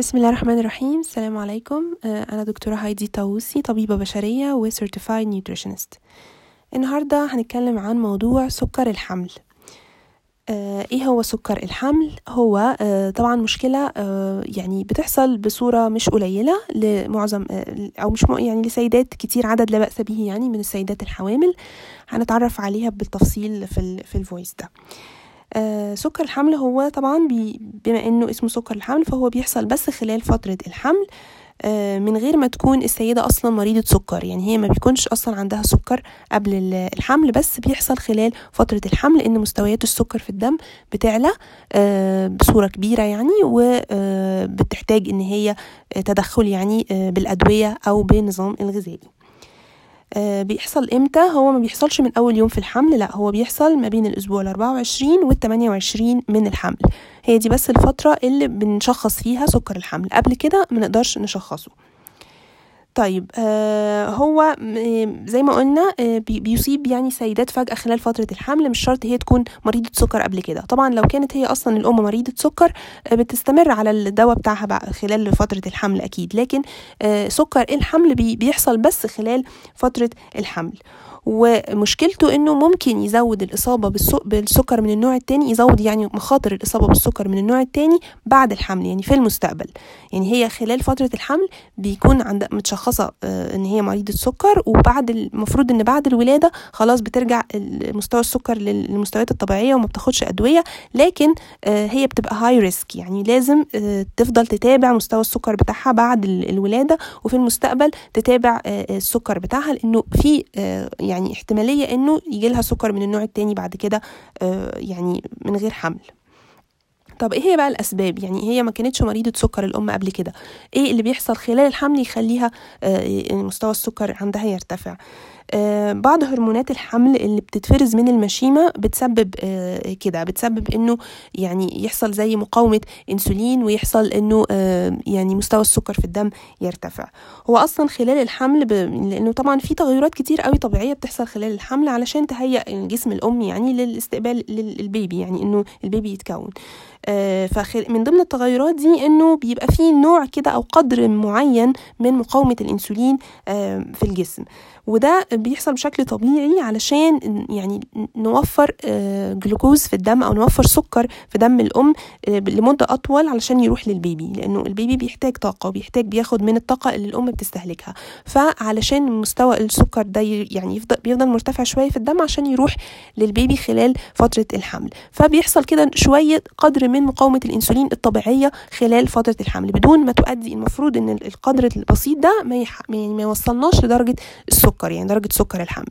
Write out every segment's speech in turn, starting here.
بسم الله الرحمن الرحيم السلام عليكم أنا دكتورة هايدي طاووسي طبيبة بشرية و Certified Nutritionist. النهاردة هنتكلم عن موضوع سكر الحمل. آه، إيه هو سكر الحمل؟ هو آه، طبعا مشكلة آه، يعني بتحصل بصورة مش قليلة لمعظم أو مش يعني لسيدات كتير عدد لا بأس به يعني من السيدات الحوامل. هنتعرف عليها بالتفصيل في ال في الفويس ده. سكر الحمل هو طبعا بما إنه اسمه سكر الحمل فهو بيحصل بس خلال فترة الحمل آه، من غير ما تكون السيدة أصلا مريضة سكر. يعني هي ما بيكونش أصلا عندها سكر قبل ال- الحمل بس بيحصل خلال فترة الحمل لأن مستويات السكر في الدم بتعلى آه، بصورة كبيرة يعني وبتحتاج إن هي تدخل يعني آه، بالأدوية أو بالنظام الغذائي. آه، بيحصل إمتى؟ هو ما بيحصلش من أول يوم في الحمل لا هو بيحصل ما بين الأسبوع ال 24 وال 28 من الحمل. هي دي بس الفترة اللي بنشخص فيها سكر الحمل. قبل كده ما نقدرش نشخصه. طيب آه هو زي ما قلنا آه بي- بيصيب يعني سيدات فجأة خلال فترة الحمل مش شرط هي تكون مريضة سكر قبل كده. طبعا لو كانت هي أصلا الأم مريضة سكر آه بتستمر على الدواء بتاعها بقى خلال فترة الحمل أكيد. لكن آه سكر الحمل بي- بيحصل بس خلال فترة الحمل. ومشكلته إنه ممكن يزود الإصابة بالسكر من النوع التاني يزود يعني مخاطر الإصابة بالسكر من النوع التاني بعد الحمل يعني في المستقبل. يعني هي خلال فترة الحمل بيكون عند متشخصة آه، إن هي مريضة سكر وبعد المفروض إن بعد الولادة خلاص بترجع مستوى السكر لل- للمستويات الطبيعية وما بتاخدش أدوية لكن آه، هي بتبقى هاي ريسك يعني لازم آه، تفضل تتابع مستوى السكر بتاعها بعد ال- الولادة وفي المستقبل تتابع السكر بتاعها لأنه في يعني احتمالية إنه يجي لها سكر من النوع التاني بعد كده آه، يعني من غير حمل. طب إيه هي بقى الأسباب؟ يعني هي ما كانتش مريضة سكر الأم قبل كده. إيه اللي بيحصل خلال الحمل يخليها آه، مستوى السكر عندها يرتفع؟ بعض هرمونات الحمل اللي بتتفرز من المشيمة بتسبب آه، كده بتسبب إنه يعني يحصل زي مقاومة إنسولين ويحصل إنه آه، يعني مستوى السكر في الدم يرتفع. هو أصلا خلال الحمل ب... لأنه طبعا في تغيرات كتير قوي طبيعية بتحصل خلال الحمل علشان تهيئ جسم الأم يعني للاستقبال للبيبي يعني إنه البيبي يتكون. آه، فخل... من ضمن التغيرات دي إنه بيبقى في نوع كده أو قدر معين من مقاومة الإنسولين في الجسم. وده بيحصل بشكل طبيعي علشان يعني نوفر آه، جلوكوز في الدم أو نوفر سكر في دم الأم آه، لمدة أطول علشان يروح للبيبي لأنه البيبي بيحتاج طاقة وبيحتاج بياخد من الطاقة اللي الأم بتستهلكها. فعلشان مستوى السكر ده يعني يفضل بيفضل مرتفع شوية في الدم عشان يروح للبيبي خلال فترة الحمل. فبيحصل كده شوية قدر من مقاومة الإنسولين الطبيعية خلال فترة الحمل بدون ما تؤدي المفروض إن القدر البسيط ده ما يح... يعني ما يوصلناش لدرجة السكر يعني درجة سكر الحمل.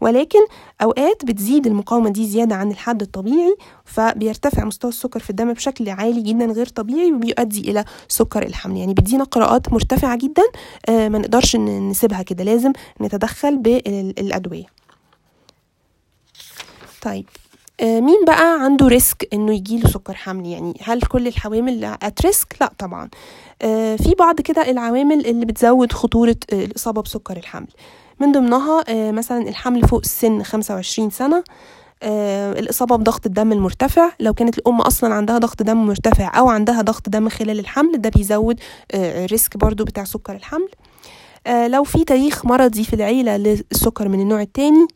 ولكن أوقات بتزيد المقاومة دي زيادة عن الحد الطبيعي فبيرتفع مستوى السكر في الدم بشكل عالي جدا غير طبيعي وبيؤدي إلى سكر الحمل. يعني بيدينا قراءات مرتفعة جدا آه، ما نقدرش نسيبها كده لازم نتدخل بالأدوية. طيب. مين بقى عنده risk إنه يجيله سكر حمل يعني هل كل الحوامل at risk لا طبعا. آه، في بعض كده العوامل اللي بتزود خطورة آه، الإصابة بسكر الحمل. من ضمنها آه، مثلا الحمل فوق السن 25 سنة آه، الإصابة بضغط الدم المرتفع. لو كانت الأم أصلا عندها ضغط دم مرتفع أو عندها ضغط دم خلال الحمل ده بيزود آه، ال risk برضو بتاع سكر الحمل. آه، لو في تاريخ مرضي في العيلة للسكر من النوع التاني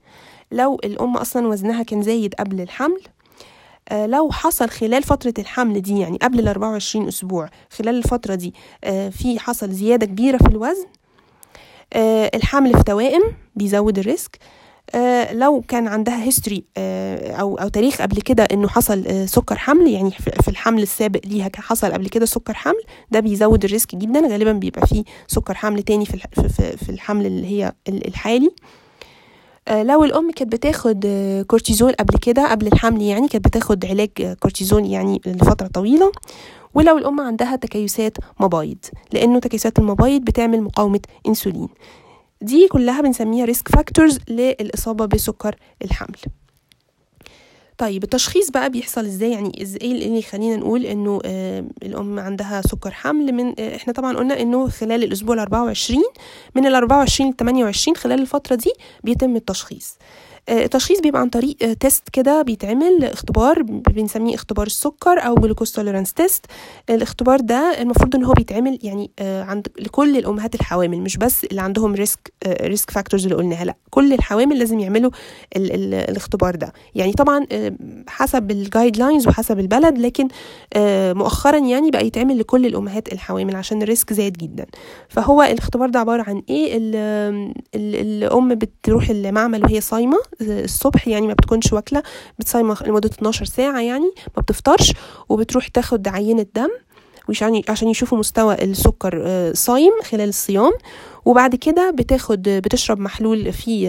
لو الأم أصلا وزنها كان زايد قبل الحمل آه، لو حصل خلال فترة الحمل دي يعني قبل ال 24 أسبوع خلال الفترة دي آه، في حصل زيادة كبيرة في الوزن آه، الحمل في توائم بيزود ال risk لو كان عندها history أو أو تاريخ قبل كده إنه حصل سكر حمل يعني في الحمل السابق ليها حصل قبل كده سكر حمل ده بيزود ال risk جدا غالبا بيبقى فيه سكر حمل تاني في الح- في- في في الحمل اللي هي ال- الحالي. لو الأم كانت بتاخد آه، كورتيزول قبل كده قبل الحمل يعني كانت بتاخد علاج آه، كورتيزون يعني لفترة طويلة ولو الأم عندها تكيسات مبايض لأنه تكيسات المبايض بتعمل مقاومة إنسولين. دي كلها بنسميها risk factors للإصابة بسكر الحمل. طيب التشخيص بقى بيحصل إزاي؟ يعني إزاي إيه اللي يخلينا نقول إنه آه الأم عندها سكر حمل من آه إحنا طبعا قلنا إنه خلال الأسبوع ال 24 من ال 24 ل 28 خلال الفترة دي بيتم التشخيص. التشخيص بيبقى عن طريق test كده بيتعمل اختبار بنسميه اختبار السكر أو glucose tolerance test الاختبار ده المفروض إن هو بيتعمل يعني عند لكل الأمهات الحوامل مش بس اللي عندهم risk risk factors اللي قلناها لا كل الحوامل لازم يعملوا ال ال الاختبار ده. يعني طبعا حسب ال guidelines وحسب البلد لكن مؤخرا يعني بقى يتعمل لكل الأمهات الحوامل عشان ال risk زاد جدا. فهو الاختبار ده عبارة عن إيه؟ ال ال الأم بتروح المعمل وهي صايمة الصبح يعني ما بتكونش واكلة بتصايمه لمدة 12 ساعة يعني ما بتفطرش وبتروح تاخد عينة دم عشان يشوفوا مستوى السكر صايم خلال الصيام. وبعد كده بتاخد بتشرب محلول فيه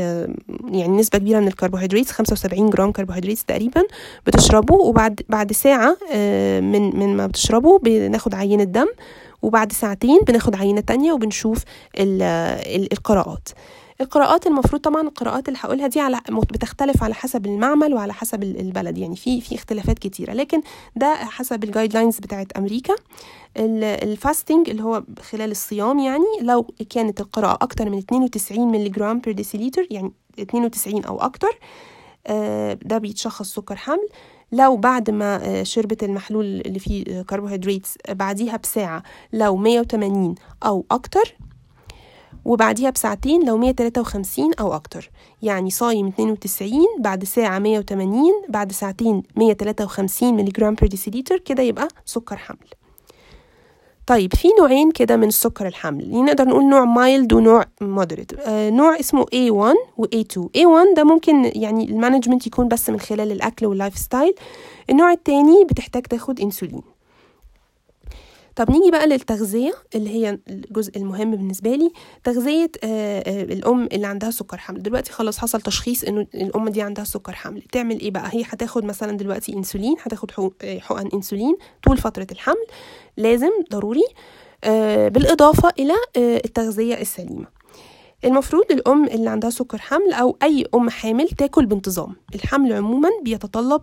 يعني نسبة كبيرة من الكربوهيدرات 75 جرام كربوهيدرات تقريبا بتشربه. وبعد بعد ساعة من من ما بتشربه بناخد عينة دم وبعد ساعتين بناخد عينة تانية وبنشوف القراءات. القراءات المفروض طبعا القراءات اللي هقولها دي على بتختلف على حسب المعمل وعلى حسب البلد. يعني في في اختلافات كتيرة. لكن ده حسب ال guidelines بتاعت أمريكا. ال fasting اللي هو خلال الصيام يعني لو كانت القراءة أكتر من 92 مللي جرام per ديسيليتر يعني 92 أو أكتر ده بيتشخص سكر حمل. لو بعد ما شربت المحلول اللي فيه كربوهيدرات بعديها بساعة لو 180 أو أكتر وبعديها بساعتين لو 153 أو أكتر. يعني صايم 92 بعد ساعة 180 بعد ساعتين 153 ملي جرام per ديسيليتر كده يبقى سكر حمل. طيب في نوعين كده من السكر الحمل. نقدر نقول نوع mild ونوع moderate آه نوع اسمه A1 و A2 A1 ده ممكن يعني ال management يكون بس من خلال الأكل وال lifestyle النوع التاني بتحتاج تاخد انسولين طب نيجي بقى للتغذية اللي هي الجزء المهم بالنسبة لي. تغذية آآ آآ الأم اللي عندها سكر حمل. دلوقتي خلاص حصل تشخيص إنه الأم دي عندها سكر حمل. تعمل إيه بقى؟ هي هتاخد مثلا دلوقتي إنسولين هتاخد حقن إنسولين طول فترة الحمل. لازم ضروري بالإضافة إلى التغذية السليمة. المفروض الأم اللي عندها سكر حمل أو أي أم حامل تاكل بانتظام. الحمل عموما بيتطلب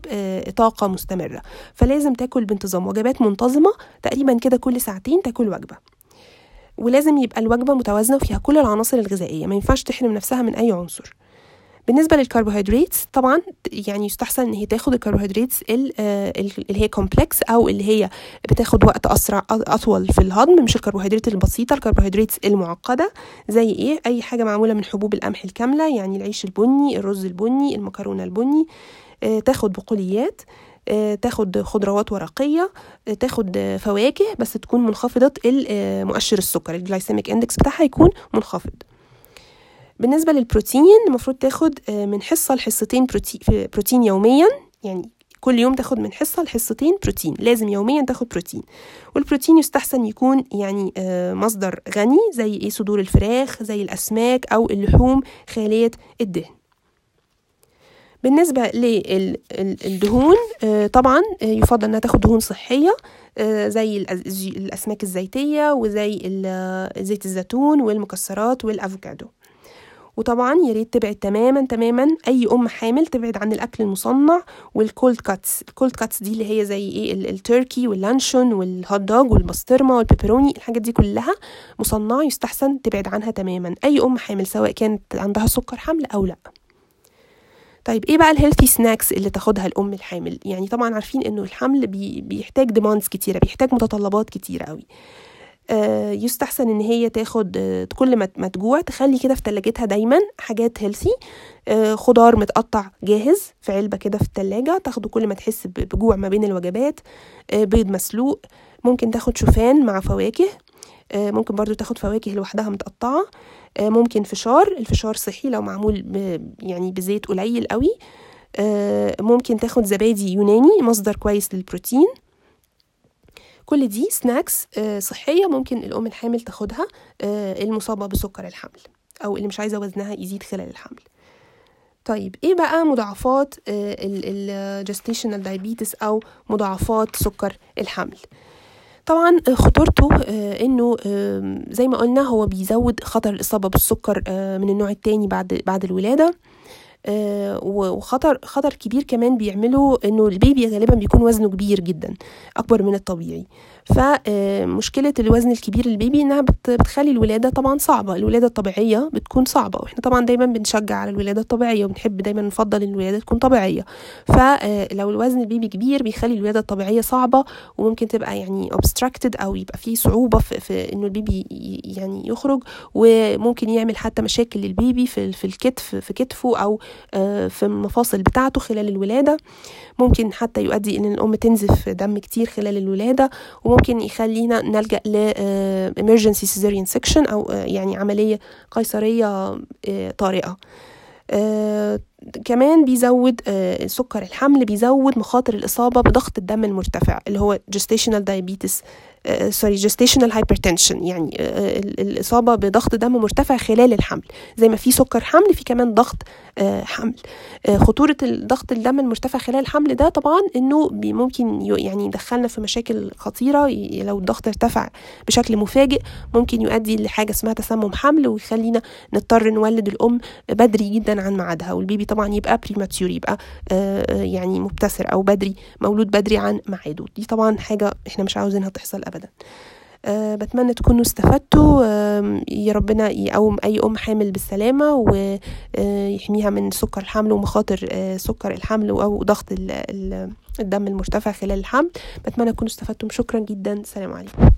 طاقة مستمرة فلازم تاكل بانتظام. وجبات منتظمة تقريبا كده كل ساعتين تاكل وجبة. ولازم يبقى الوجبة متوازنة وفيها كل العناصر الغذائية ما ينفعش تحرم نفسها من أي عنصر. بالنسبة للكربوهيدرات طبعا يعني يستحسن إن هي تاخد الكربوهيدرات اللي هي كومبلكس أو اللي هي بتاخد وقت أسرع أطول في الهضم مش الكربوهيدرات البسيطة الكربوهيدرات المعقدة زي إيه؟ أي حاجة معمولة من حبوب القمح الكاملة يعني العيش البني الرز البني المكرونة البني تاخد بقوليات تاخد خضروات ورقية تاخد فواكه بس تكون منخفضة مؤشر السكر ال glycemic index بتاعها يكون منخفض. بالنسبة للبروتين المفروض تاخد من حصة لحصتين بروتين, يوميا. يعني كل يوم تاخد من حصة لحصتين بروتين لازم يوميا تاخد بروتين. والبروتين يستحسن يكون يعني مصدر غني زي إيه؟ صدور الفراخ زي الأسماك أو اللحوم خالية الدهن. بالنسبة للدهون طبعا يفضل إنها تاخد دهون صحية زي الأسماك الزيتية وزي زيت الزيتون والمكسرات والأفوكادو. وطبعا يا ريت تبعد تماما تماما. أي أم حامل تبعد عن الأكل المصنع وال cold cuts ال cold cuts دي اللي هي زي إيه؟ التركي واللانشون وال hot dog والبسطرمة وال pepperoni الحاجات دي كلها مصنعه يستحسن تبعد عنها تماما. أي أم حامل سواء كانت عندها سكر حمل أو لأ. طيب إيه بقى ال healthy snacks اللي تاخدها الأم الحامل؟ يعني طبعا عارفين إنه الحمل بي بيحتاج demands كتيرة بيحتاج متطلبات كتيرة قوي. يستحسن إن هي تاخد كل ما تجوع تخلي كده في تلاجتها دايما حاجات healthy خضار متقطع جاهز في علبة كده في التلاجة تاخده كل ما تحس بجوع ما بين الوجبات بيض مسلوق ممكن تاخد شوفان مع فواكه ممكن برضو تاخد فواكه لوحدها متقطعة ممكن فشار الفشار صحي لو معمول يعني بزيت قليل قوي ممكن تاخد زبادي يوناني مصدر كويس للبروتين كل دي snacks صحية ممكن الأم الحامل تاخدها المصابة بسكر الحمل أو اللي مش عايزة وزنها يزيد خلال الحمل. طيب إيه بقى مضاعفات ال gestational diabetes أو مضاعفات سكر الحمل طبعا خطورته إنه زي ما قلنا هو بيزود خطر الإصابة بالسكر من النوع التاني بعد بعد الولادة. وخطر خطر كبير كمان بيعمله إنه البيبي غالبا بيكون وزنه كبير جدا أكبر من الطبيعي. فمشكلة الوزن الكبير للبيبي إنها بتخلي الولادة طبعا صعبة الولادة الطبيعية بتكون صعبة وإحنا طبعا دايما بنشجع على الولادة الطبيعية وبنحب دايما نفضل إن الولادة تكون طبيعية. فلو الوزن البيبي كبير بيخلي الولادة الطبيعية صعبة وممكن تبقى يعني obstructed أو يبقى فيه صعوبة في, في إنه البيبي يعني يخرج وممكن يعمل حتى مشاكل للبيبي في, في الكتف في كتفه أو في المفاصل بتاعته خلال الولادة. ممكن حتى يؤدي إن الأم تنزف دم كتير خلال الولادة. وممكن يخلينا نلجأ ل emergency cesarean section أو يعني عملية قيصرية طارئة. آه كمان بيزود آه سكر الحمل بيزود مخاطر الإصابة بضغط الدم المرتفع اللي هو gestational diabetes sorry gestational hypertension يعني آه الإصابة بضغط دم مرتفع خلال الحمل. زي ما في سكر حمل في كمان ضغط آه حمل. آه خطورة ضغط الدم المرتفع خلال الحمل ده طبعا إنه ممكن يعني يدخلنا في مشاكل خطيرة لو الضغط ارتفع بشكل مفاجئ ممكن يؤدي لحاجة اسمها تسمم حمل ويخلينا نضطر نولد الأم بدري جدا عن ميعادها وال baby طبعا يبقى premature يبقى يعني مبتسر أو بدري مولود بدري عن ميعاده. دي طبعا حاجة إحنا مش عاوزينها تحصل أبدا. أه بتمنى تكونوا استفدتوا. أه يا ربنا يقوم أي أم حامل بالسلامة ويحميها من سكر الحمل ومخاطر أه سكر الحمل أو ضغط الدم المرتفع خلال الحمل. بتمنى تكونوا استفدتم. شكرا جدا. سلام عليكم.